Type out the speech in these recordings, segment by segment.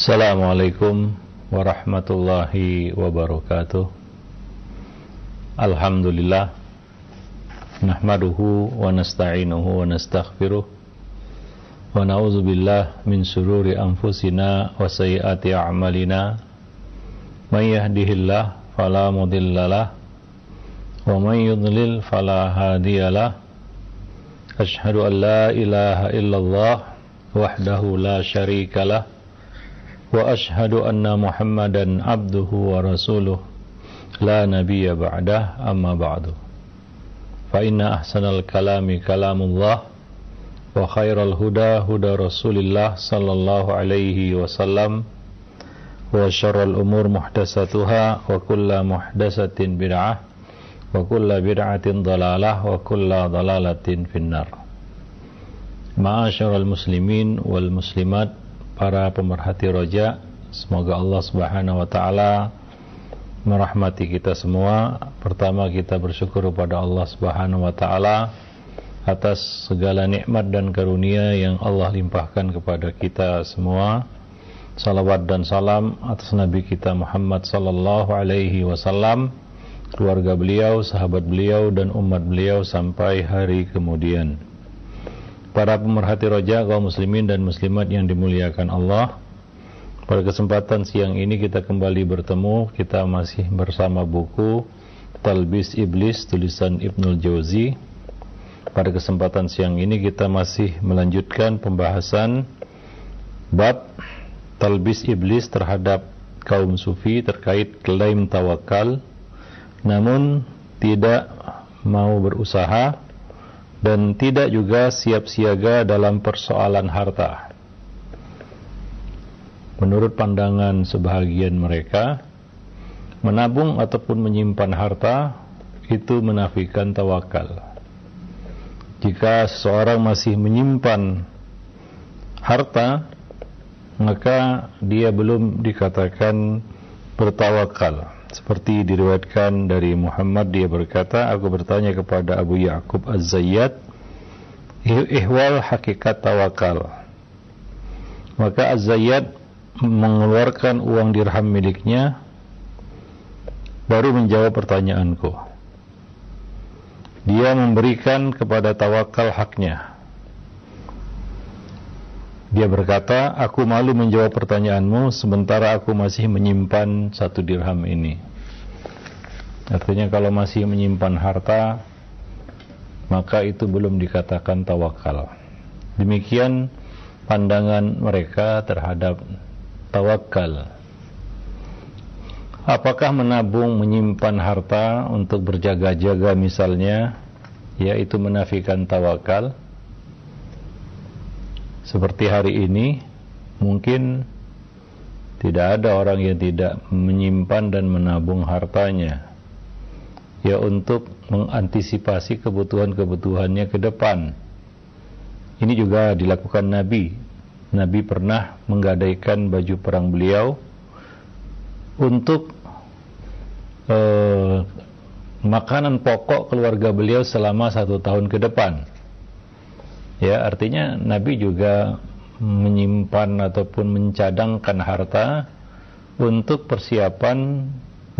Assalamualaikum warahmatullahi wabarakatuh. Alhamdulillah Nahmaduhu wa nasta'inuhu wa nastaghfiruh. Wa na'udzu billah min sururi anfusina wa sayyiati a'malina. May yahdihillah fala mudhillalah wa may yudlil fala hadiyalah Ashhadu an la ilaha illallah wahdahu la syarikalah ashhadu anna Muhammadan abduhu wa rasuluh. La nabiyya ba'dah amma ba'du. Fa inna ahsanal kalami kalamullah wa khairal huda huda rasulillah sallallahu alaihi wasallam wa syarrul umur muhdatsatuha wa kullu muhdatsatin bid'ah wa kulla bid'atin dalalah wa kulla dalalatin finnar Para pemerhati roja semoga Allah Subhanahu wa taala merahmati kita semua pertama kita bersyukur kepada Allah Subhanahu wa taala atas segala nikmat dan karunia yang Allah limpahkan kepada kita semua salawat dan salam atas nabi kita Muhammad sallallahu alaihi wasallam keluarga beliau, sahabat beliau, dan umat beliau sampai hari kemudian. Para pemerhati roja kaum muslimin dan muslimat yang dimuliakan Allah, pada kesempatan siang ini kita kembali bertemu, kita masih bersama buku Talbis Iblis tulisan Ibnul Jauzi. Pada kesempatan siang ini kita masih melanjutkan pembahasan bab Talbis Iblis terhadap kaum sufi terkait klaim tawakal namun tidak mau berusaha dan tidak juga siap siaga dalam persoalan harta. Menurut pandangan sebahagian mereka, menabung ataupun menyimpan harta itu menafikan tawakal. Jika seseorang masih menyimpan harta, maka dia belum dikatakan bertawakal. Seperti diriwayatkan dari Muhammad dia berkata, aku bertanya kepada Abu Ya'qub Az-Zayyad, ihwal hakikat tawakal. Maka Az-Zayyad mengeluarkan uang dirham miliknya baru menjawab pertanyaanku. Dia memberikan kepada tawakal haknya. Dia berkata, aku malu menjawab pertanyaanmu sementara aku masih menyimpan satu dirham ini. Artinya kalau masih menyimpan harta, maka itu belum dikatakan tawakal. Demikian pandangan mereka terhadap tawakal. Apakah menabung menyimpan harta untuk berjaga-jaga misalnya, yaitu menafikan tawakal? Seperti hari ini mungkin tidak ada orang yang tidak menyimpan dan menabung hartanya. Ya untuk mengantisipasi kebutuhan-kebutuhannya ke depan. Ini juga dilakukan Nabi. Nabi pernah menggadaikan baju perang beliau untuk eh, makanan pokok keluarga beliau selama satu tahun ke depan Ya, artinya Nabi juga menyimpan ataupun mencadangkan harta untuk persiapan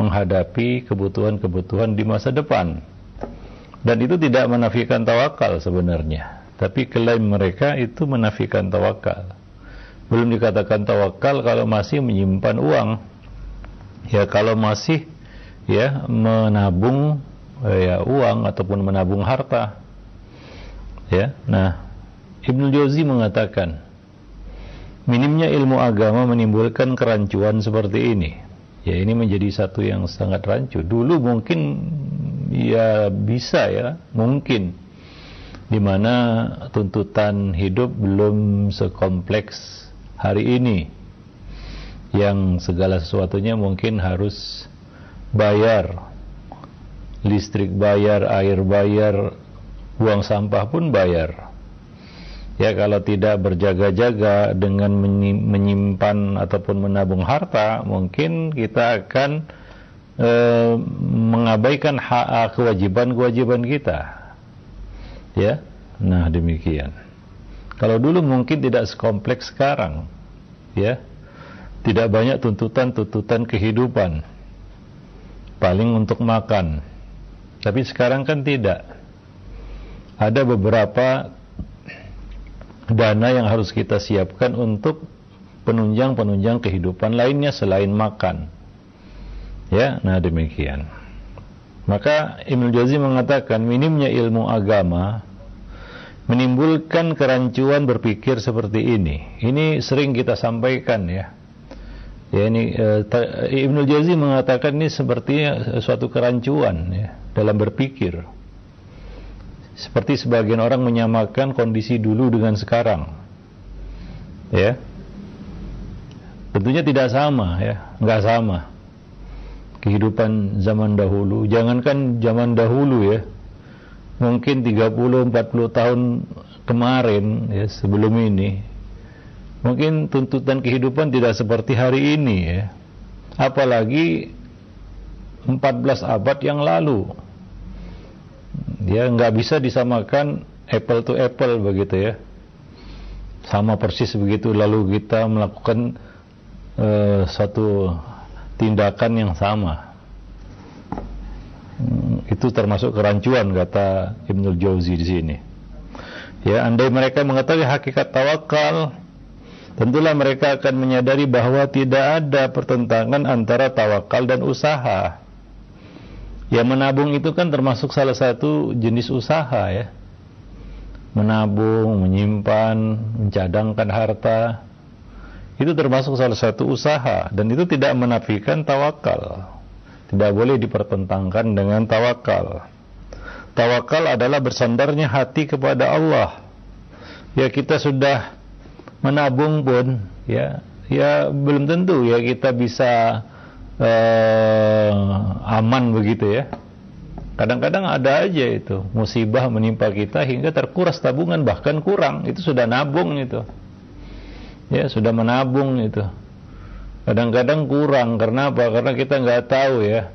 menghadapi kebutuhan-kebutuhan di masa depan. Dan itu tidak menafikan tawakal sebenarnya, tapi klaim mereka itu menafikan tawakal. Belum dikatakan tawakal kalau masih menyimpan uang. Ya, kalau masih ya menabung ya uang ataupun menabung harta. Ya. Nah, Ibnu Jauzi mengatakan, minimnya ilmu agama menimbulkan kerancuan seperti ini. Ya ini menjadi satu yang sangat rancu. Dulu mungkin ya bisa ya, mungkin di mana tuntutan hidup belum sekompleks hari ini yang segala sesuatunya mungkin harus bayar listrik bayar, air bayar, buang sampah pun bayar ya kalau tidak berjaga-jaga dengan menyimpan ataupun menabung harta mungkin kita akan e, mengabaikan hak kewajiban-kewajiban kita ya nah demikian kalau dulu mungkin tidak sekompleks sekarang ya tidak banyak tuntutan-tuntutan kehidupan. Paling untuk makan. Tapi sekarang kan tidak. Ada beberapa dana yang harus kita siapkan untuk penunjang-penunjang kehidupan lainnya selain makan. Ya, nah demikian. Maka Ibnu Jauzi mengatakan minimnya ilmu agama menimbulkan kerancuan berpikir seperti ini. Ini sering kita sampaikan ya. Ya ini uh, Ibnu Jauzi mengatakan ini sepertinya suatu kerancuan ya dalam berpikir. Seperti sebagian orang menyamakan kondisi dulu dengan sekarang. Ya. Tentunya tidak sama ya, nggak sama. Kehidupan zaman dahulu, jangankan zaman dahulu ya. Mungkin 30 40 tahun kemarin ya sebelum ini Mungkin tuntutan kehidupan tidak seperti hari ini ya. Apalagi 14 abad yang lalu. Dia nggak bisa disamakan apple to apple begitu ya. Sama persis begitu lalu kita melakukan uh, satu tindakan yang sama. Hmm, itu termasuk kerancuan kata Ibnul Jauzi di sini. Ya, andai mereka mengetahui hakikat tawakal, tentulah mereka akan menyadari bahwa tidak ada pertentangan antara tawakal dan usaha. Ya menabung itu kan termasuk salah satu jenis usaha ya. Menabung, menyimpan, mencadangkan harta. Itu termasuk salah satu usaha dan itu tidak menafikan tawakal. Tidak boleh dipertentangkan dengan tawakal. Tawakal adalah bersandarnya hati kepada Allah. Ya kita sudah menabung pun ya ya belum tentu ya kita bisa uh, aman begitu ya. Kadang-kadang ada aja itu musibah menimpa kita hingga terkuras tabungan bahkan kurang itu sudah nabung itu. Ya sudah menabung itu. Kadang-kadang kurang karena apa? Karena kita nggak tahu ya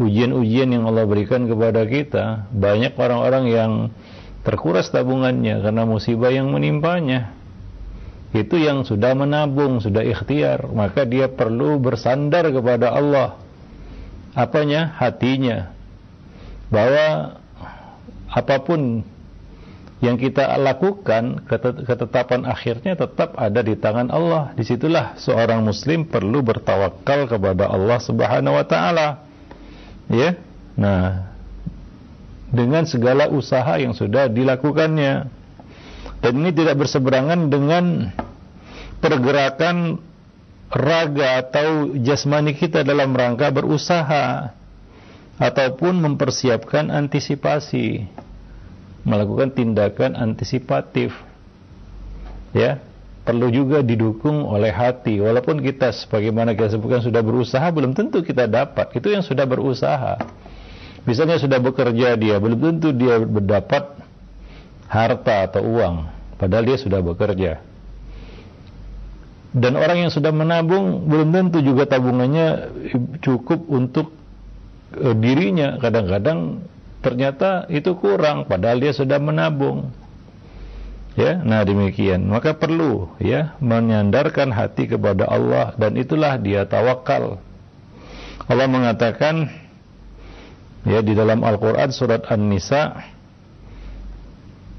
ujian-ujian yang Allah berikan kepada kita. Banyak orang-orang yang terkuras tabungannya karena musibah yang menimpanya itu yang sudah menabung, sudah ikhtiar, maka dia perlu bersandar kepada Allah. Apanya? Hatinya. Bahwa apa pun yang kita lakukan, ketetapan akhirnya tetap ada di tangan Allah. Di situlah seorang muslim perlu bertawakal kepada Allah subhanahu wa ta'ala. Ya, Nah, dengan segala usaha yang sudah dilakukannya dan ini tidak berseberangan dengan pergerakan raga atau jasmani kita dalam rangka berusaha ataupun mempersiapkan antisipasi melakukan tindakan antisipatif ya. Perlu juga didukung oleh hati. Walaupun kita sebagaimana kita sebutkan sudah berusaha belum tentu kita dapat. Itu yang sudah berusaha. Misalnya sudah bekerja dia belum tentu dia mendapat harta atau uang. Padahal dia sudah bekerja. Dan orang yang sudah menabung belum tentu juga tabungannya cukup untuk e, dirinya. Kadang-kadang ternyata itu kurang padahal dia sudah menabung. Ya nah demikian. Maka perlu ya menyandarkan hati kepada Allah dan itulah dia tawakal. Allah mengatakan ya di dalam Al-Qur'an surat An-Nisa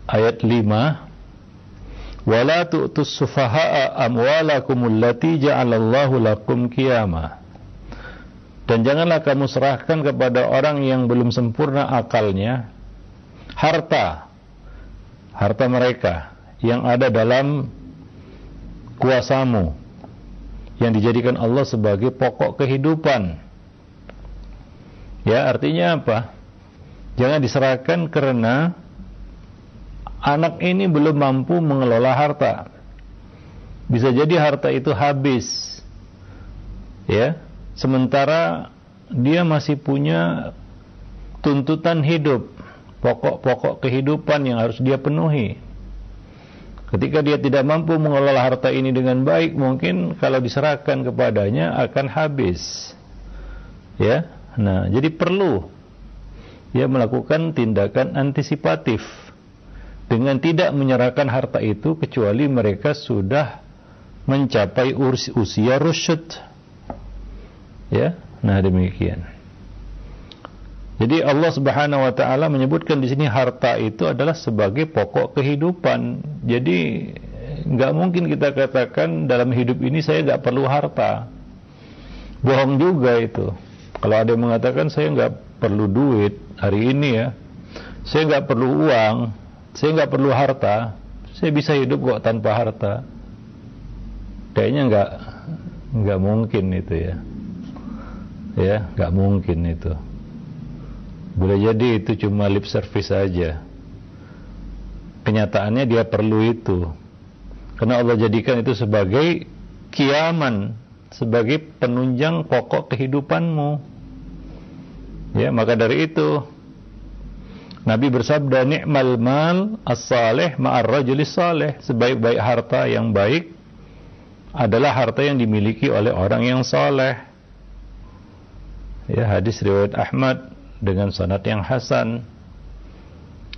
ayat 5 wala tu'tus sufaha'a amwalakum allati ja'alallahu lakum qiyama. Dan janganlah kamu serahkan kepada orang yang belum sempurna akalnya harta harta mereka yang ada dalam kuasamu yang dijadikan Allah sebagai pokok kehidupan. Ya artinya apa? Jangan diserahkan karena anak ini belum mampu mengelola harta. Bisa jadi harta itu habis. Ya. Sementara dia masih punya tuntutan hidup, pokok-pokok kehidupan yang harus dia penuhi. Ketika dia tidak mampu mengelola harta ini dengan baik, mungkin kalau diserahkan kepadanya akan habis. Ya. Nah, jadi perlu ya melakukan tindakan antisipatif dengan tidak menyerahkan harta itu kecuali mereka sudah mencapai usia rusyud. Ya, nah demikian. Jadi Allah Subhanahu wa taala menyebutkan di sini harta itu adalah sebagai pokok kehidupan. Jadi nggak mungkin kita katakan dalam hidup ini saya nggak perlu harta. Bohong juga itu. Kalau ada yang mengatakan saya nggak perlu duit hari ini ya, saya nggak perlu uang, saya nggak perlu harta, saya bisa hidup kok tanpa harta. Kayaknya nggak nggak mungkin itu ya, ya nggak mungkin itu. Boleh jadi itu cuma lip service saja. Kenyataannya dia perlu itu. Karena Allah jadikan itu sebagai kiaman, sebagai penunjang pokok kehidupanmu. Ya, maka dari itu Nabi bersabda ni'mal mal as-salih ma'ar rajuli salih. Sebaik-baik harta yang baik adalah harta yang dimiliki oleh orang yang saleh. Ya, hadis riwayat Ahmad dengan sanad yang hasan.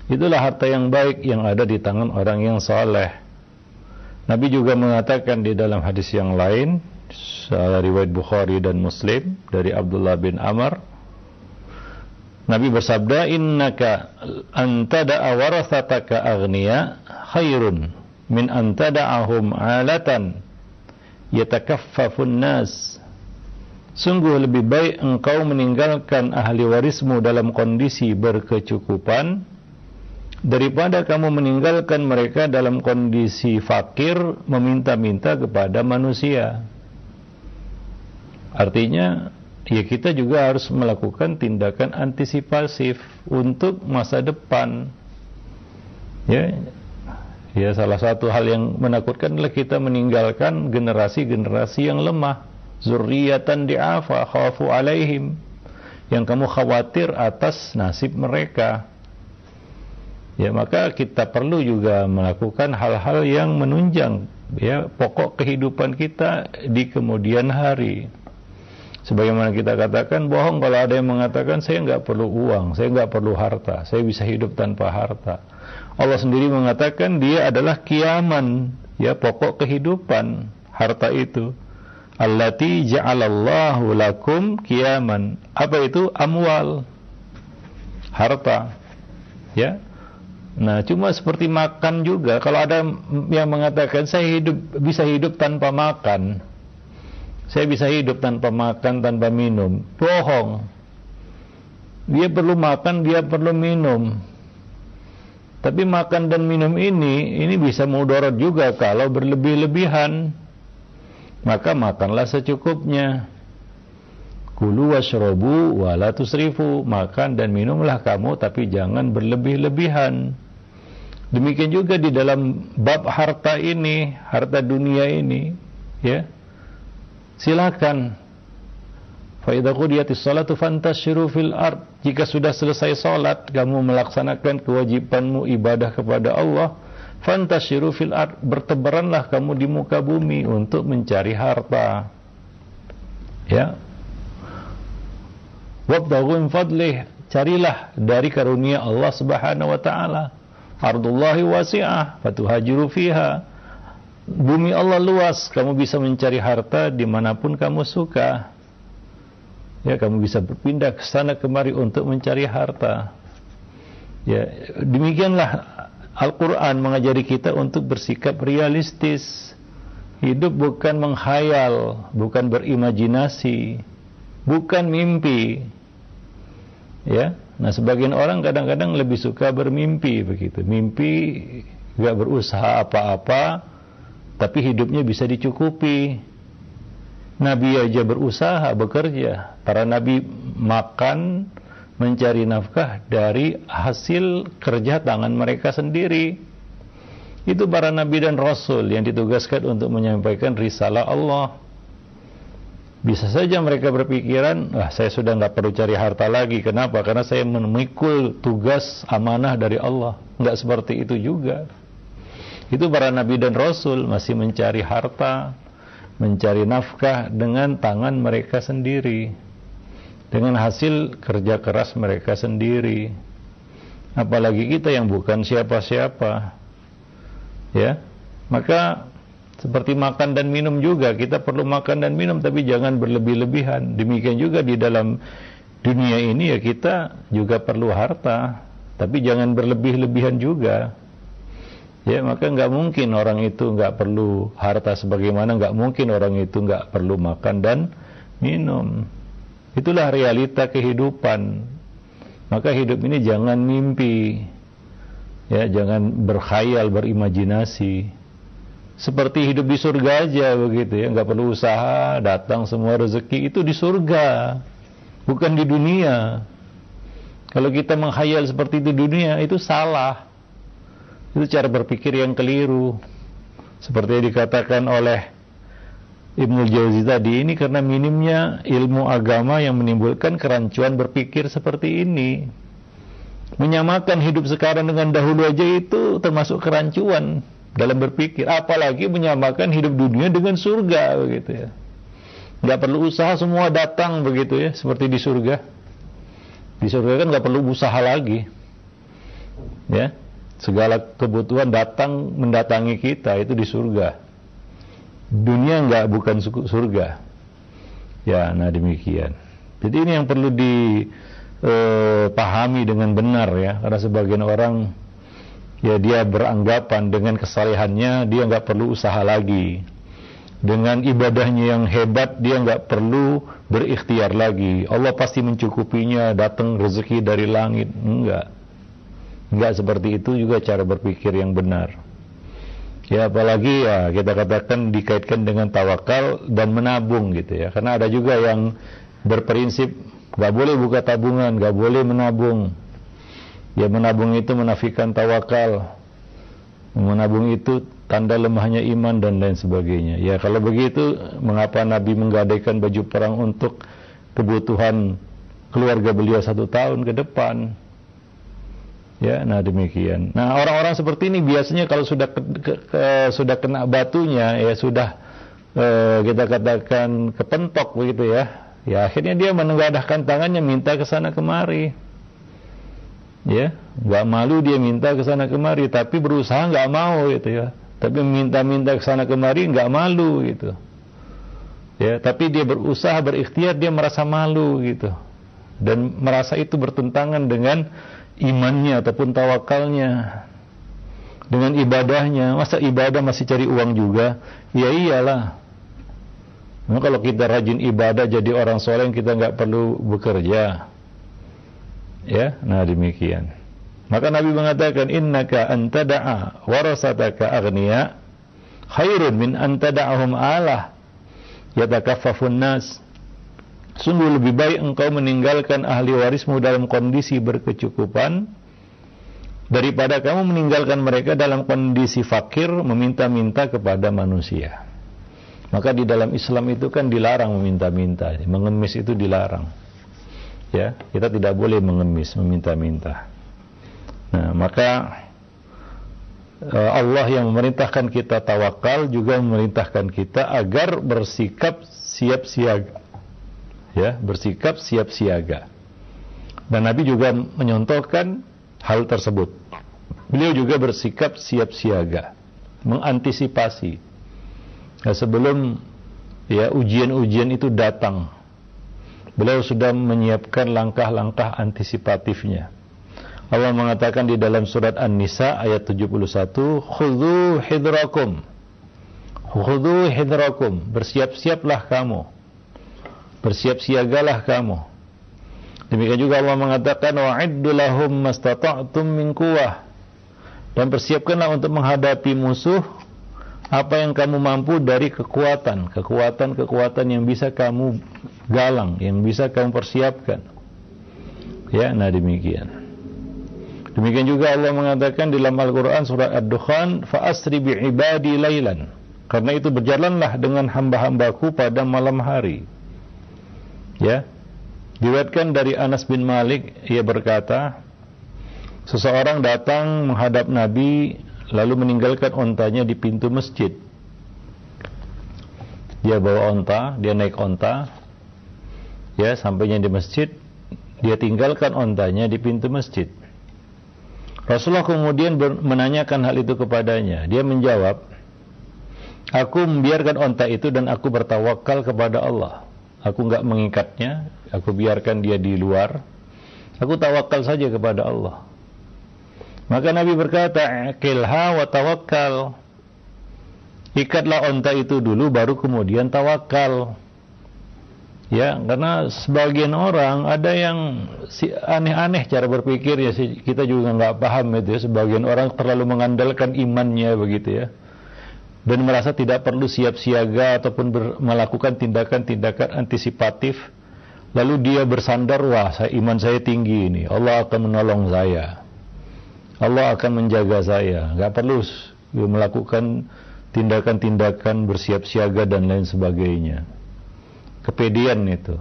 Itulah harta yang baik yang ada di tangan orang yang saleh. Nabi juga mengatakan di dalam hadis yang lain, riwayat Bukhari dan Muslim dari Abdullah bin Amr, Nabi bersabda, "Innaka antada'a warathataka aghniya khairun min antada'ahum 'alatan yatakaffafun nas." Sungguh lebih baik engkau meninggalkan ahli warismu dalam kondisi berkecukupan daripada kamu meninggalkan mereka dalam kondisi fakir meminta-minta kepada manusia. Artinya, ya kita juga harus melakukan tindakan antisipasif untuk masa depan. Ya, ya salah satu hal yang menakutkan adalah kita meninggalkan generasi-generasi yang lemah. Zurriyatan di'afa khafu alaihim. Yang kamu khawatir atas nasib mereka. Ya maka kita perlu juga melakukan hal-hal yang menunjang ya pokok kehidupan kita di kemudian hari sebagaimana kita katakan bohong kalau ada yang mengatakan saya nggak perlu uang saya nggak perlu harta saya bisa hidup tanpa harta Allah sendiri mengatakan dia adalah kiaman ya pokok kehidupan harta itu allati ja'alallahu lakum kiaman. Apa itu? Amwal. Harta. Ya. Nah, cuma seperti makan juga. Kalau ada yang mengatakan saya hidup bisa hidup tanpa makan. Saya bisa hidup tanpa makan, tanpa minum. Bohong. Dia perlu makan, dia perlu minum. Tapi makan dan minum ini ini bisa mudarat juga kalau berlebih-lebihan maka makanlah secukupnya. Kulu washrobu wala tusrifu. Makan dan minumlah kamu tapi jangan berlebih-lebihan. Demikian juga di dalam bab harta ini, harta dunia ini, ya. Silakan. Fa idza qudiyatis salatu fantashiru fil ard. Jika sudah selesai salat, kamu melaksanakan kewajibanmu ibadah kepada Allah, Fantashiru fil ard, bertebaranlah kamu di muka bumi untuk mencari harta. Ya. Wabtaghu min fadlih, carilah dari karunia Allah Subhanahu wa taala. Ardullahi wasi'ah, fatuhajiru fiha. Bumi Allah luas, kamu bisa mencari harta di mana pun kamu suka. Ya, kamu bisa berpindah ke sana kemari untuk mencari harta. Ya, demikianlah Al-Quran mengajari kita untuk bersikap realistis. Hidup bukan menghayal, bukan berimajinasi, bukan mimpi. Ya, nah sebagian orang kadang-kadang lebih suka bermimpi begitu. Mimpi gak berusaha apa-apa, tapi hidupnya bisa dicukupi. Nabi aja berusaha, bekerja. Para nabi makan, mencari nafkah dari hasil kerja tangan mereka sendiri. Itu para nabi dan rasul yang ditugaskan untuk menyampaikan risalah Allah. Bisa saja mereka berpikiran, wah saya sudah nggak perlu cari harta lagi. Kenapa? Karena saya memikul tugas amanah dari Allah. Nggak seperti itu juga. Itu para nabi dan rasul masih mencari harta, mencari nafkah dengan tangan mereka sendiri dengan hasil kerja keras mereka sendiri. Apalagi kita yang bukan siapa-siapa. Ya. Maka Seperti makan dan minum juga, kita perlu makan dan minum tapi jangan berlebih-lebihan. Demikian juga di dalam dunia ini ya kita juga perlu harta, tapi jangan berlebih-lebihan juga. Ya maka nggak mungkin orang itu nggak perlu harta sebagaimana nggak mungkin orang itu nggak perlu makan dan minum. Itulah realita kehidupan. Maka hidup ini jangan mimpi, ya jangan berkhayal, berimajinasi seperti hidup di surga aja begitu ya nggak perlu usaha datang semua rezeki itu di surga bukan di dunia kalau kita menghayal seperti itu dunia itu salah itu cara berpikir yang keliru. Seperti yang dikatakan oleh Ibnu Jauzi tadi ini karena minimnya ilmu agama yang menimbulkan kerancuan berpikir seperti ini. Menyamakan hidup sekarang dengan dahulu aja itu termasuk kerancuan dalam berpikir. Apalagi menyamakan hidup dunia dengan surga begitu ya. Nggak perlu usaha semua datang begitu ya seperti di surga. Di surga kan nggak perlu usaha lagi. Ya segala kebutuhan datang mendatangi kita itu di surga. Dunia nggak bukan surga. Ya nah demikian. Jadi ini yang perlu dipahami eh, dengan benar ya. Karena sebagian orang ya dia beranggapan dengan kesalehannya dia nggak perlu usaha lagi. Dengan ibadahnya yang hebat dia nggak perlu berikhtiar lagi. Allah pasti mencukupinya datang rezeki dari langit. Enggak enggak seperti itu juga cara berpikir yang benar ya apalagi ya kita katakan dikaitkan dengan tawakal dan menabung gitu ya karena ada juga yang berprinsip nggak boleh buka tabungan nggak boleh menabung Ya menabung itu menafikan tawakal. Menabung itu tanda lemahnya iman dan lain sebagainya. Ya kalau begitu mengapa Nabi menggadaikan baju perang untuk kebutuhan keluarga beliau satu tahun ke depan? Ya, nah demikian. Nah orang-orang seperti ini biasanya kalau sudah ke, ke, ke, sudah kena batunya, ya sudah eh, kita katakan kepentok begitu ya. Ya akhirnya dia menengadahkan tangannya minta ke sana kemari ya nggak malu dia minta ke sana kemari tapi berusaha nggak mau gitu ya tapi minta-minta ke sana kemari nggak malu gitu ya tapi dia berusaha berikhtiar dia merasa malu gitu dan merasa itu bertentangan dengan imannya ataupun tawakalnya dengan ibadahnya. Masa ibadah masih cari uang juga? Ya iyalah. Nah, kalau kita rajin ibadah jadi orang soleh kita nggak perlu bekerja. Ya, nah demikian. Maka Nabi mengatakan innaka antada'a warasataka aghniya khairun min antada'ahum alah. Yatakaffafun nas. Sungguh lebih baik engkau meninggalkan ahli warismu dalam kondisi berkecukupan daripada kamu meninggalkan mereka dalam kondisi fakir meminta-minta kepada manusia. Maka di dalam Islam itu kan dilarang meminta-minta, mengemis itu dilarang. Ya kita tidak boleh mengemis meminta-minta. Nah maka eh, Allah yang memerintahkan kita tawakal juga memerintahkan kita agar bersikap siap siaga ya bersikap siap siaga dan Nabi juga menyontohkan hal tersebut beliau juga bersikap siap siaga mengantisipasi nah, sebelum ya ujian-ujian itu datang Beliau sudah menyiapkan langkah-langkah antisipatifnya. Allah mengatakan di dalam surat An-Nisa ayat 71, "Khudhu hidrakum." Khudhu hidrakum, bersiap-siaplah kamu. Bersiap siagalah kamu. Demikian juga Allah mengatakan wa'iddu lahum mastata'tum min. Dan persiapkanlah untuk menghadapi musuh apa yang kamu mampu dari kekuatan, kekuatan-kekuatan yang bisa kamu galang yang bisa kamu persiapkan. Ya, nah demikian. Demikian juga Allah mengatakan di dalam Al-Quran surah Ad-Dukhan, Fa'asri laylan. Karena itu berjalanlah dengan hamba-hambaku pada malam hari. Ya, Diriwayatkan dari Anas bin Malik, ia berkata, seseorang datang menghadap Nabi lalu meninggalkan ontanya di pintu masjid. Dia bawa onta, dia naik onta, ya sampainya di masjid dia tinggalkan ontanya di pintu masjid Rasulullah kemudian menanyakan hal itu kepadanya dia menjawab Aku membiarkan onta itu dan aku bertawakal kepada Allah. Aku nggak mengikatnya, aku biarkan dia di luar. Aku tawakal saja kepada Allah. Maka Nabi berkata, "Kilha wa tawakkal." Ikatlah onta itu dulu baru kemudian tawakal. Ya, karena sebagian orang ada yang aneh-aneh cara berpikir ya kita juga nggak paham itu ya. Sebagian orang terlalu mengandalkan imannya begitu ya. Dan merasa tidak perlu siap siaga ataupun melakukan tindakan-tindakan antisipatif. Lalu dia bersandar, wah saya, iman saya tinggi ini, Allah akan menolong saya. Allah akan menjaga saya. Nggak perlu melakukan tindakan-tindakan bersiap siaga dan lain sebagainya. Kepedian itu.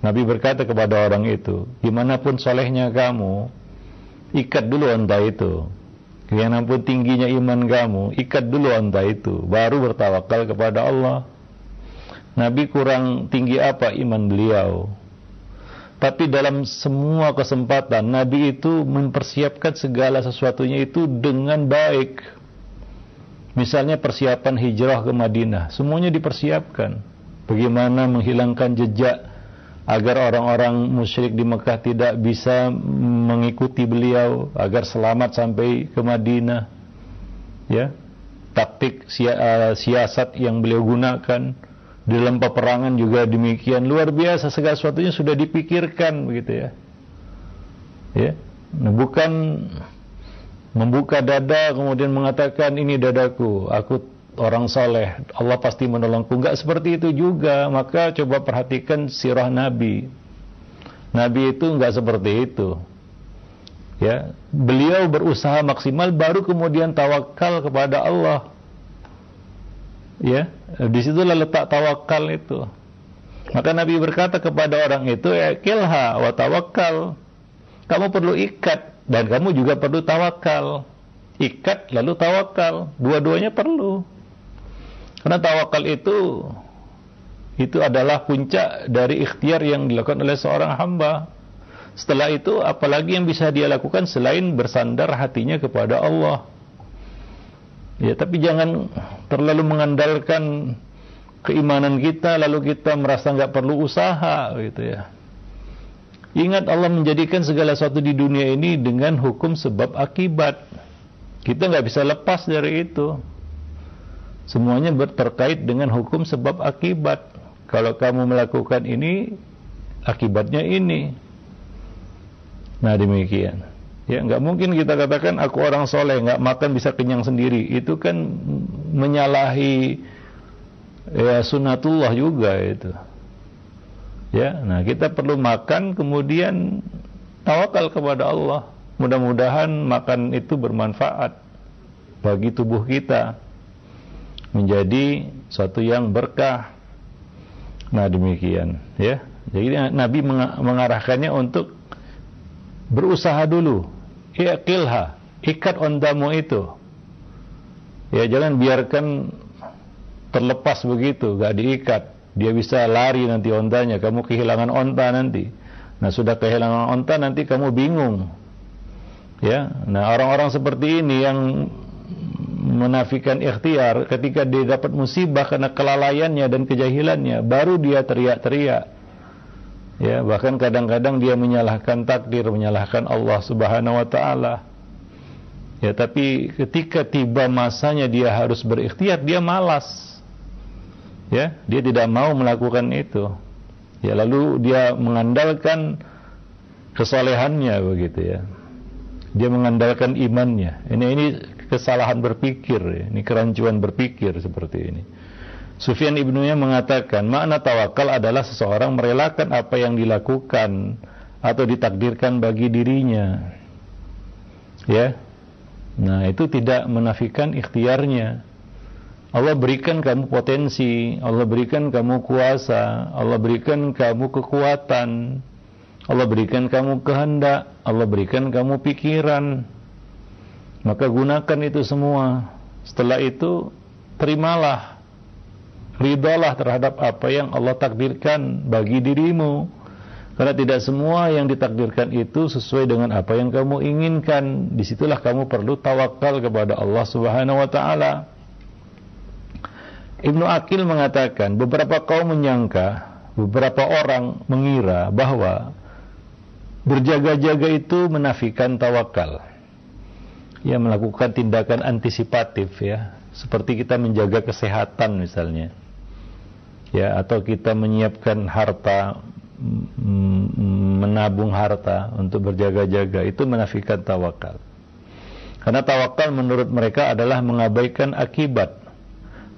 Nabi berkata kepada orang itu, di mana pun solehnya kamu, ikat dulu onta itu. Di mana pun tingginya iman kamu, ikat dulu onta itu, baru bertawakal kepada Allah. Nabi kurang tinggi apa iman beliau? Tapi dalam semua kesempatan, Nabi itu mempersiapkan segala sesuatunya itu dengan baik. Misalnya persiapan hijrah ke Madinah, semuanya dipersiapkan bagaimana menghilangkan jejak agar orang-orang musyrik di Mekah tidak bisa mengikuti beliau agar selamat sampai ke Madinah. Ya taktik eh, siasat yang beliau gunakan dalam peperangan juga demikian. Luar biasa segala sesuatunya sudah dipikirkan begitu ya. Ya nah, bukan membuka dada kemudian mengatakan ini dadaku aku orang soleh, Allah pasti menolongku. Enggak seperti itu juga. Maka coba perhatikan sirah Nabi. Nabi itu enggak seperti itu. Ya, beliau berusaha maksimal baru kemudian tawakal kepada Allah. Ya, di situlah letak tawakal itu. Maka Nabi berkata kepada orang itu, ya kilha wa tawakal. Kamu perlu ikat dan kamu juga perlu tawakal. Ikat lalu tawakal, dua-duanya perlu. Karena tawakal itu itu adalah puncak dari ikhtiar yang dilakukan oleh seorang hamba. Setelah itu apalagi yang bisa dia lakukan selain bersandar hatinya kepada Allah. Ya, tapi jangan terlalu mengandalkan keimanan kita lalu kita merasa nggak perlu usaha gitu ya. Ingat Allah menjadikan segala sesuatu di dunia ini dengan hukum sebab akibat. Kita nggak bisa lepas dari itu. Semuanya terkait dengan hukum sebab akibat. Kalau kamu melakukan ini, akibatnya ini. Nah demikian. Ya nggak mungkin kita katakan aku orang soleh nggak makan bisa kenyang sendiri. Itu kan menyalahi ya sunatullah juga itu. Ya, nah kita perlu makan kemudian tawakal kepada Allah. Mudah-mudahan makan itu bermanfaat bagi tubuh kita menjadi suatu yang berkah. Nah demikian ya. Jadi Nabi mengarahkannya untuk berusaha dulu. Iqilha, ikat ondamu itu. Ya jangan biarkan terlepas begitu, gak diikat. Dia bisa lari nanti ontanya, kamu kehilangan onta nanti. Nah sudah kehilangan onta nanti kamu bingung. Ya, nah orang-orang seperti ini yang menafikan ikhtiar ketika dia dapat musibah karena kelalaiannya dan kejahilannya baru dia teriak-teriak. Ya bahkan kadang-kadang dia menyalahkan takdir menyalahkan Allah Subhanahu wa taala. Ya tapi ketika tiba masanya dia harus berikhtiar dia malas. Ya dia tidak mau melakukan itu. Ya lalu dia mengandalkan kesolehannya begitu ya. Dia mengandalkan imannya. Ini ini kesalahan berpikir, ini kerancuan berpikir seperti ini. Sufyan ibnunya mengatakan makna tawakal adalah seseorang merelakan apa yang dilakukan atau ditakdirkan bagi dirinya. Ya. Nah, itu tidak menafikan ikhtiarnya. Allah berikan kamu potensi, Allah berikan kamu kuasa, Allah berikan kamu kekuatan, Allah berikan kamu kehendak, Allah berikan kamu pikiran, maka gunakan itu semua. Setelah itu terimalah, ridalah terhadap apa yang Allah takdirkan bagi dirimu. Karena tidak semua yang ditakdirkan itu sesuai dengan apa yang kamu inginkan. Di situlah kamu perlu tawakal kepada Allah Subhanahu Wa Taala. Ibnu Akil mengatakan beberapa kaum menyangka, beberapa orang mengira bahwa berjaga-jaga itu menafikan tawakal. Ya melakukan tindakan antisipatif ya, seperti kita menjaga kesehatan misalnya. Ya, atau kita menyiapkan harta menabung harta untuk berjaga-jaga itu menafikan tawakal. Karena tawakal menurut mereka adalah mengabaikan akibat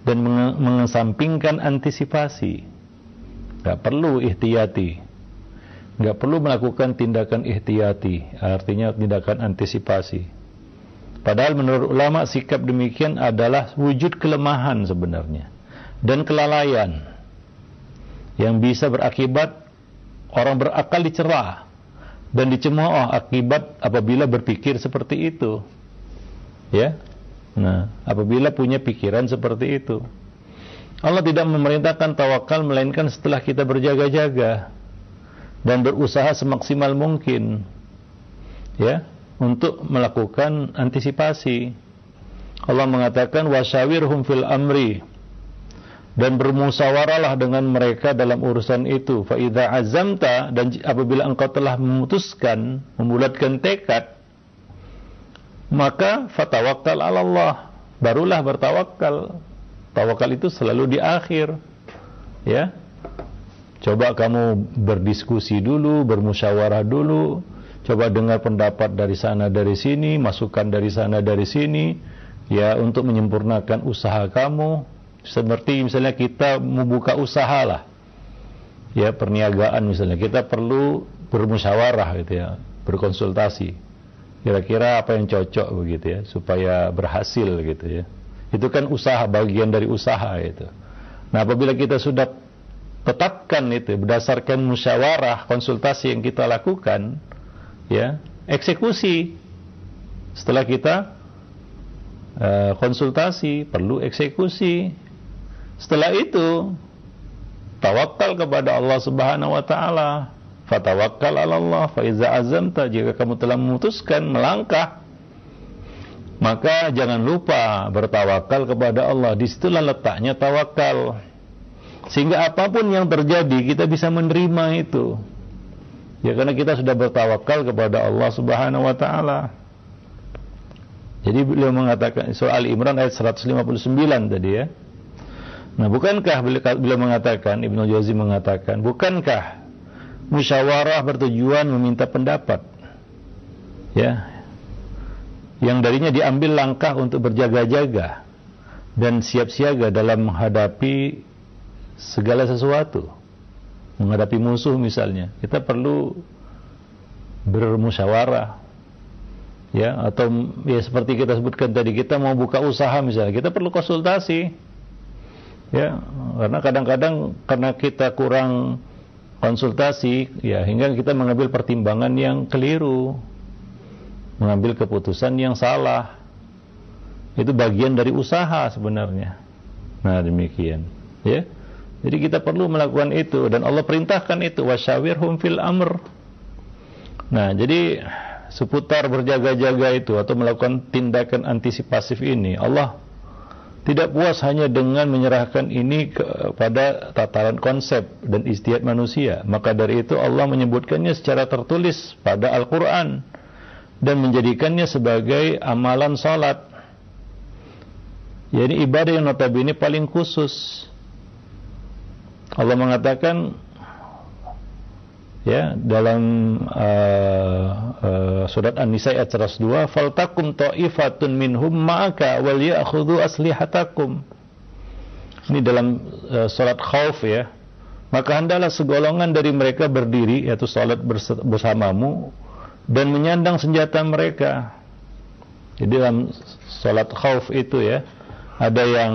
dan mengesampingkan antisipasi. Gak perlu ihtiyati. Gak perlu melakukan tindakan ihtiyati, artinya tindakan antisipasi. Padahal menurut ulama sikap demikian adalah wujud kelemahan sebenarnya dan kelalaian yang bisa berakibat orang berakal dicerah dan dicemooh akibat apabila berpikir seperti itu. Ya, Nah, apabila punya pikiran seperti itu. Allah tidak memerintahkan tawakal melainkan setelah kita berjaga-jaga dan berusaha semaksimal mungkin ya untuk melakukan antisipasi. Allah mengatakan wasyawirhum fil amri. Dan bermusyawarahlah dengan mereka dalam urusan itu. Fa idza azamta dan apabila engkau telah memutuskan, membulatkan tekad, maka fatawakkal Allah barulah bertawakal. Tawakal itu selalu di akhir. Ya. Coba kamu berdiskusi dulu bermusyawarah dulu coba dengar pendapat dari sana dari sini masukan dari sana dari sini ya untuk menyempurnakan usaha kamu. Seperti misalnya kita membuka usaha lah ya perniagaan misalnya. Kita perlu bermusyawarah gitu ya berkonsultasi. Kira-kira apa yang cocok begitu ya supaya berhasil gitu ya. Itu kan usaha bagian dari usaha itu. Nah apabila kita sudah tetapkan itu berdasarkan musyawarah konsultasi yang kita lakukan ya eksekusi setelah kita uh, konsultasi perlu eksekusi setelah itu tawakal kepada Allah Subhanahu wa taala Fatawakkal Allah fa iza azamta jika kamu telah memutuskan melangkah maka jangan lupa bertawakal kepada Allah. Di situlah letaknya tawakal. Sehingga apa pun yang terjadi kita bisa menerima itu. Ya karena kita sudah bertawakal kepada Allah Subhanahu wa taala. Jadi beliau mengatakan surah Imran ayat 159 tadi ya. Nah, bukankah beliau mengatakan Ibnu Jauzi mengatakan, bukankah musyawarah bertujuan meminta pendapat ya yang darinya diambil langkah untuk berjaga-jaga dan siap siaga dalam menghadapi segala sesuatu menghadapi musuh misalnya kita perlu bermusyawarah ya atau ya seperti kita sebutkan tadi kita mau buka usaha misalnya kita perlu konsultasi ya karena kadang-kadang karena kita kurang konsultasi ya hingga kita mengambil pertimbangan yang keliru mengambil keputusan yang salah itu bagian dari usaha sebenarnya. Nah demikian ya jadi kita perlu melakukan itu dan Allah perintahkan itu wasyawirhum fil amr nah jadi seputar berjaga-jaga itu atau melakukan tindakan antisipasif ini Allah tidak puas hanya dengan menyerahkan ini kepada tataran konsep dan istiadat manusia. Maka dari itu Allah menyebutkannya secara tertulis pada Al-Quran dan menjadikannya sebagai amalan salat. Jadi ibadah yang notabene paling khusus. Allah mengatakan ya dalam uh, uh, surat An-Nisa ayat 102 faltakum ta'ifatun minhum ma'aka wal ya'khudhu aslihatakum. Ini dalam uh, salat khauf ya. Maka hendaklah segolongan dari mereka berdiri yaitu salat bersamamu dan menyandang senjata mereka. Jadi dalam salat khauf itu ya ada yang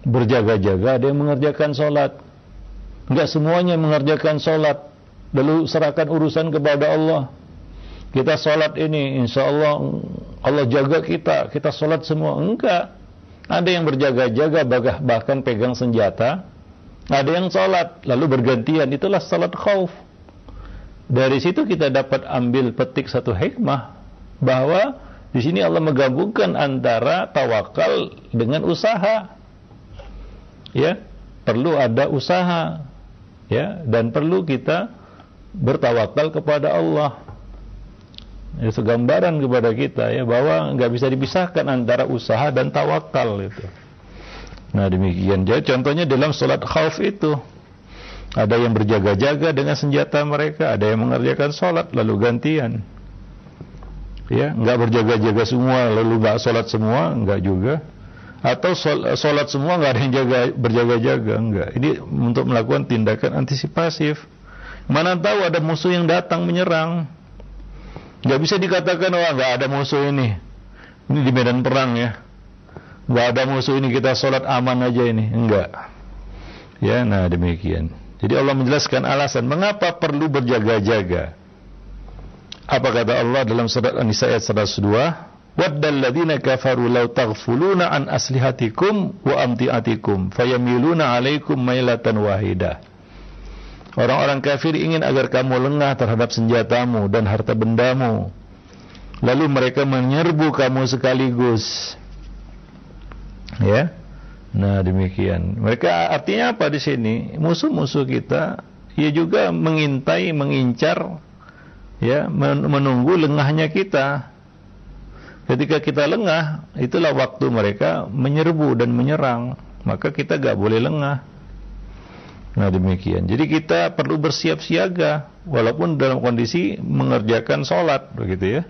berjaga-jaga ada yang mengerjakan salat enggak semuanya mengerjakan salat lalu serahkan urusan kepada Allah. Kita sholat ini, insya Allah Allah jaga kita, kita sholat semua. Enggak. Ada yang berjaga-jaga bahkan pegang senjata. Ada yang sholat lalu bergantian. Itulah sholat khauf. Dari situ kita dapat ambil petik satu hikmah bahwa di sini Allah menggabungkan antara tawakal dengan usaha. ya perlu ada usaha ya dan perlu kita bertawakal kepada Allah. Itu gambaran kepada kita ya bahwa nggak bisa dipisahkan antara usaha dan tawakal itu. Nah demikian jadi contohnya dalam sholat khauf itu ada yang berjaga-jaga dengan senjata mereka ada yang mengerjakan sholat lalu gantian. Ya nggak berjaga-jaga semua lalu nggak sholat semua nggak juga atau sholat semua nggak ada yang jaga berjaga-jaga enggak ini untuk melakukan tindakan antisipasif. Mana tahu ada musuh yang datang menyerang. Nggak bisa dikatakan wah nggak ada musuh ini. Ini di medan perang ya. Nggak ada musuh ini kita sholat aman aja ini. Enggak ya nah demikian. Jadi Allah menjelaskan alasan mengapa perlu berjaga-jaga. Apa kata Allah dalam surat An-Nisa ayat 102 waddal ladzina kafaru law taghfuluna an aslihatikum wa amtiatikum fayamiluna alaikum mailatan wahidah Orang-orang kafir ingin agar kamu lengah terhadap senjatamu dan harta bendamu. Lalu mereka menyerbu kamu sekaligus. Ya. Nah, demikian. Mereka artinya apa di sini? Musuh-musuh kita ia juga mengintai, mengincar ya, menunggu lengahnya kita. Ketika kita lengah, itulah waktu mereka menyerbu dan menyerang. Maka kita gak boleh lengah. Nah demikian. Jadi kita perlu bersiap siaga walaupun dalam kondisi mengerjakan sholat begitu ya.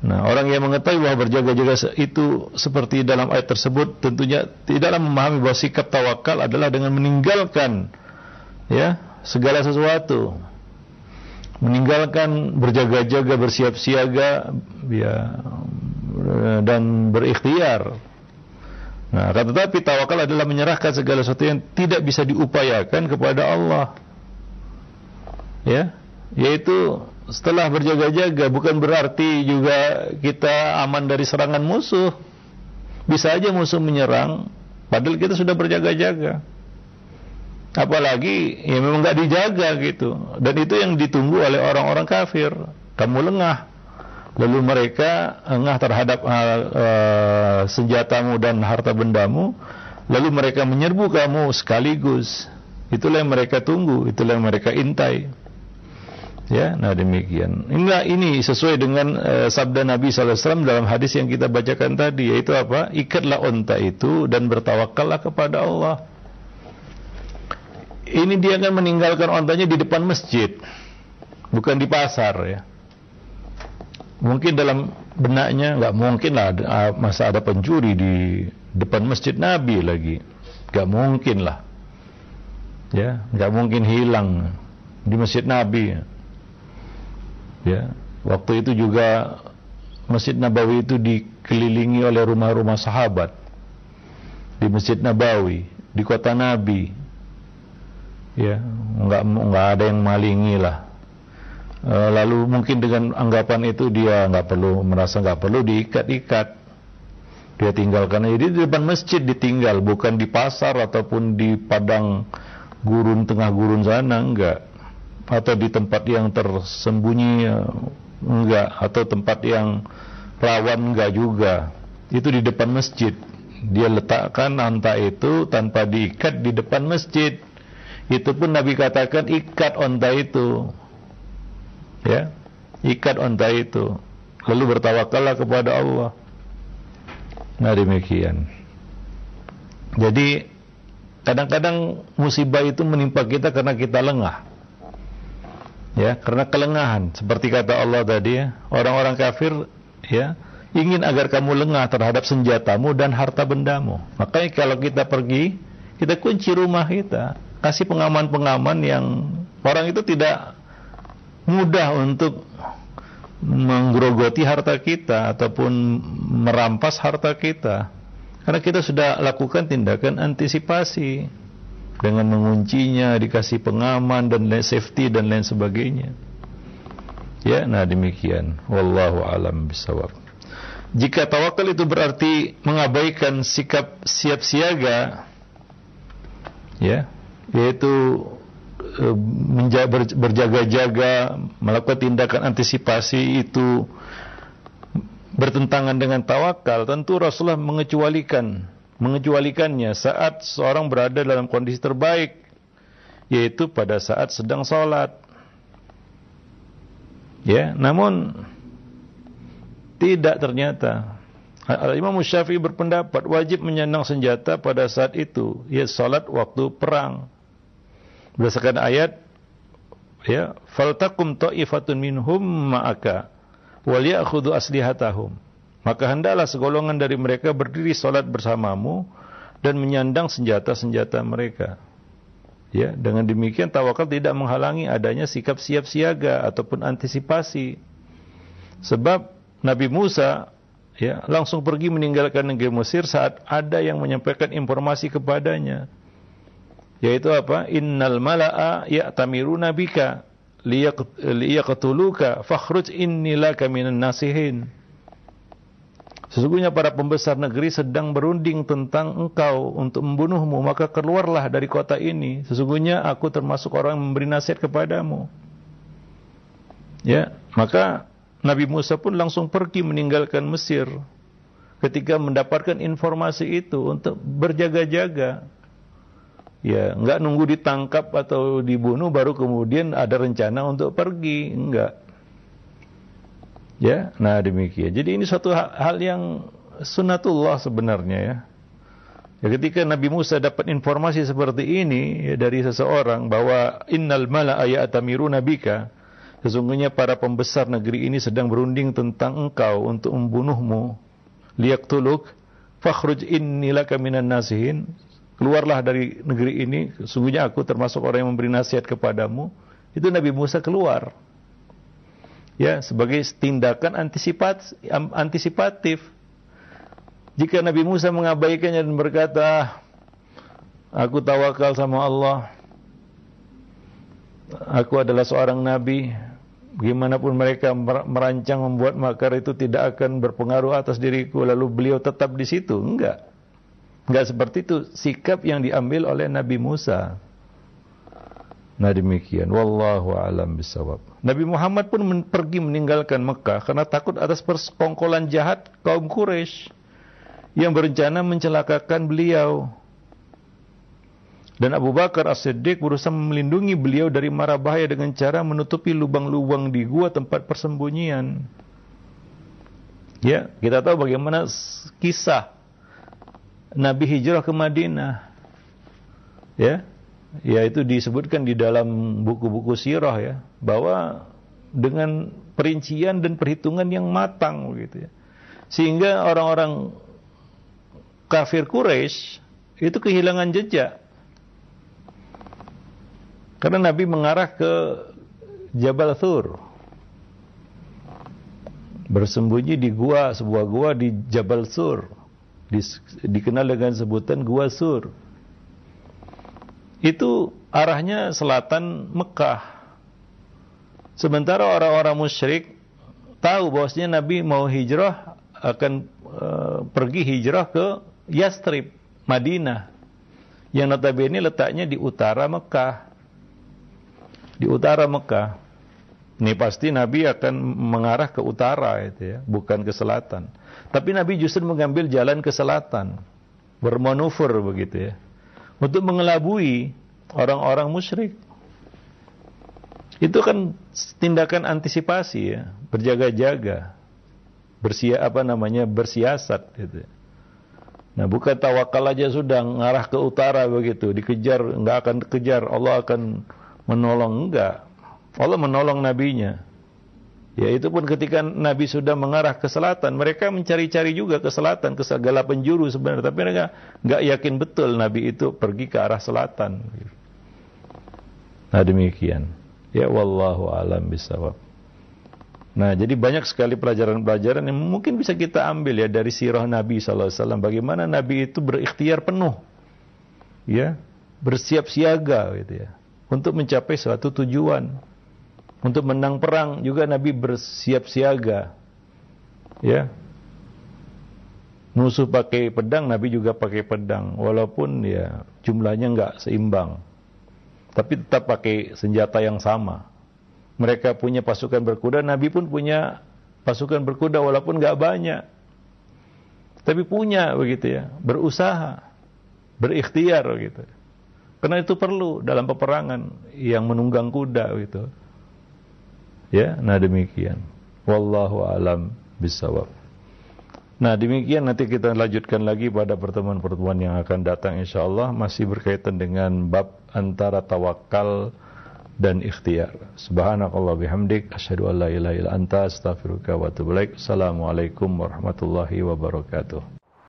Nah orang yang mengetahui bahwa berjaga-jaga itu seperti dalam ayat tersebut tentunya tidaklah memahami bahwa sikap tawakal adalah dengan meninggalkan ya segala sesuatu meninggalkan berjaga-jaga bersiap siaga ya dan berikhtiar. Nah, kata tetapi tawakal adalah menyerahkan segala sesuatu yang tidak bisa diupayakan kepada Allah. Ya, yaitu setelah berjaga-jaga bukan berarti juga kita aman dari serangan musuh. Bisa aja musuh menyerang padahal kita sudah berjaga-jaga. Apalagi ya memang nggak dijaga gitu. Dan itu yang ditunggu oleh orang-orang kafir. Kamu lengah, lalu mereka engah terhadap uh, uh, senjatamu dan harta bendamu lalu mereka menyerbu kamu sekaligus. Itulah yang mereka tunggu itulah yang mereka intai. Ya nah demikian. Inilah ini sesuai dengan uh, sabda Nabi SAW dalam hadis yang kita bacakan tadi yaitu apa? Ikatlah onta itu dan bertawakallah kepada Allah. Ini dia akan meninggalkan ontanya di depan masjid bukan di pasar ya mungkin dalam benaknya nggak mungkin lah ah, masa ada pencuri di depan masjid Nabi lagi. Nggak mungkin lah. Ya nggak mungkin hilang di masjid Nabi. Ya waktu itu juga masjid Nabawi itu dikelilingi oleh rumah-rumah sahabat. Di masjid Nabawi di kota Nabi. Ya nggak nggak ada yang malingi lah lalu mungkin dengan anggapan itu dia nggak perlu merasa nggak perlu diikat-ikat. Dia tinggalkan jadi di depan masjid ditinggal bukan di pasar ataupun di padang gurun tengah gurun sana enggak atau di tempat yang tersembunyi enggak atau tempat yang rawan enggak juga. Itu di depan masjid. Dia letakkan anta itu tanpa diikat di depan masjid. Itu pun Nabi katakan ikat onta itu ya. Ikat onta itu. Lalu bertawakallah kepada Allah. Nah demikian. Jadi kadang-kadang musibah itu menimpa kita karena kita lengah. Ya karena kelengahan. Seperti kata Allah tadi ya. Orang-orang kafir ya ingin agar kamu lengah terhadap senjatamu dan harta bendamu. Makanya kalau kita pergi kita kunci rumah kita. Kasih pengaman-pengaman yang orang itu tidak mudah untuk menggerogoti harta kita ataupun merampas harta kita. Karena kita sudah lakukan tindakan antisipasi dengan menguncinya dikasih pengaman dan safety dan lain sebagainya. Ya nah demikian. Wallahu alam bisawab jika tawakal itu berarti mengabaikan sikap siap siaga ya yaitu berjaga-jaga melakukan tindakan antisipasi itu bertentangan dengan tawakal. Tentu Rasulullah mengecualikan mengecualikannya saat seorang berada dalam kondisi terbaik yaitu pada saat sedang sholat. Ya namun tidak ternyata. Al-Imam Syafi'i berpendapat wajib menyandang senjata pada saat itu ya salat waktu perang berdasarkan ayat ya faltakum ta'ifatun minhum ma'aka wal ya'khudhu aslihatahum. Maka hendaklah segolongan dari mereka berdiri salat bersamamu dan menyandang senjata-senjata mereka. Ya dengan demikian tawakal tidak menghalangi adanya sikap siap siaga ataupun antisipasi. Sebab Nabi Musa ya langsung pergi meninggalkan negeri Mesir saat ada yang menyampaikan informasi kepadanya yaitu apa innal malaa ya'tamiruna bika liyaqtuluka fakhruj inni laka minan nasihin Sesungguhnya para pembesar negeri sedang berunding tentang engkau untuk membunuhmu, maka keluarlah dari kota ini. Sesungguhnya aku termasuk orang yang memberi nasihat kepadamu. Ya, maka Nabi Musa pun langsung pergi meninggalkan Mesir ketika mendapatkan informasi itu untuk berjaga-jaga. Ya, enggak nunggu ditangkap atau dibunuh baru kemudian ada rencana untuk pergi, enggak. Ya, nah demikian. Jadi ini suatu hal yang sunatullah sebenarnya ya. Ya, ketika Nabi Musa dapat informasi seperti ini ya, dari seseorang bahwa innal mala'a ya'tamiruna bika Sesungguhnya para pembesar negeri ini sedang berunding tentang engkau untuk membunuhmu. Liyaktuluk fakhruj innilaka minan nasihin. Keluarlah dari negeri ini, sesungguhnya aku termasuk orang yang memberi nasihat kepadamu. Itu Nabi Musa keluar. Ya, sebagai tindakan antisipat, antisipatif. Jika Nabi Musa mengabaikannya dan berkata, aku tawakal sama Allah, aku adalah seorang nabi, bagaimanapun mereka merancang membuat makar itu tidak akan berpengaruh atas diriku lalu beliau tetap di situ enggak enggak seperti itu. Sikap yang diambil oleh Nabi Musa. Nah demikian. Wallahu alam bisawab Nabi Muhammad pun men pergi meninggalkan Mekah karena takut atas persekongkolan jahat kaum Quraisy yang berencana mencelakakan beliau. Dan Abu Bakar As-Siddiq berusaha melindungi beliau dari mara bahaya dengan cara menutupi lubang-lubang di gua tempat persembunyian. Ya, kita tahu bagaimana kisah Nabi hijrah ke Madinah. Ya, ya itu disebutkan di dalam buku-buku sirah ya, bahwa dengan perincian dan perhitungan yang matang begitu ya. Sehingga orang-orang kafir Quraisy itu kehilangan jejak karena Nabi mengarah ke Jabal Thur. Bersembunyi di gua, sebuah gua di Jabal Sur. Di, dikenal dengan sebutan Gua Sur. Itu arahnya selatan Mekah. Sementara orang-orang musyrik tahu bahwasanya Nabi mau hijrah akan uh, pergi hijrah ke Yastrib, Madinah. Yang notabene letaknya di utara Mekah di utara Mekah. Ini pasti Nabi akan mengarah ke utara itu ya, bukan ke selatan. Tapi Nabi justru mengambil jalan ke selatan, bermanuver begitu ya, untuk mengelabui orang-orang musyrik. Itu kan tindakan antisipasi ya, berjaga-jaga, bersia apa namanya bersiasat gitu. Nah bukan tawakal aja sudah ngarah ke utara begitu, dikejar nggak akan kejar, Allah akan menolong enggak. Allah menolong nabinya. Ya itu pun ketika Nabi sudah mengarah ke selatan, mereka mencari-cari juga ke selatan, ke segala penjuru sebenarnya, tapi mereka enggak yakin betul Nabi itu pergi ke arah selatan. Nah demikian. Ya wallahu alam bisawab. Nah, jadi banyak sekali pelajaran-pelajaran yang mungkin bisa kita ambil ya dari sirah Nabi SAW. Bagaimana Nabi itu berikhtiar penuh, ya, bersiap siaga, gitu ya untuk mencapai suatu tujuan. Untuk menang perang juga Nabi bersiap siaga. Ya. Musuh pakai pedang, Nabi juga pakai pedang. Walaupun ya jumlahnya enggak seimbang. Tapi tetap pakai senjata yang sama. Mereka punya pasukan berkuda, Nabi pun punya pasukan berkuda walaupun enggak banyak. tapi punya begitu ya, berusaha, berikhtiar begitu. Karena itu perlu dalam peperangan yang menunggang kuda gitu. Ya, nah demikian. Wallahu alam bisawab. Nah demikian nanti kita lanjutkan lagi pada pertemuan-pertemuan yang akan datang insya Allah masih berkaitan dengan bab antara tawakal dan ikhtiar. Subhanakallah bihamdik asyhadu an la ilaha anta astaghfiruka wa atubu. Assalamualaikum warahmatullahi wabarakatuh.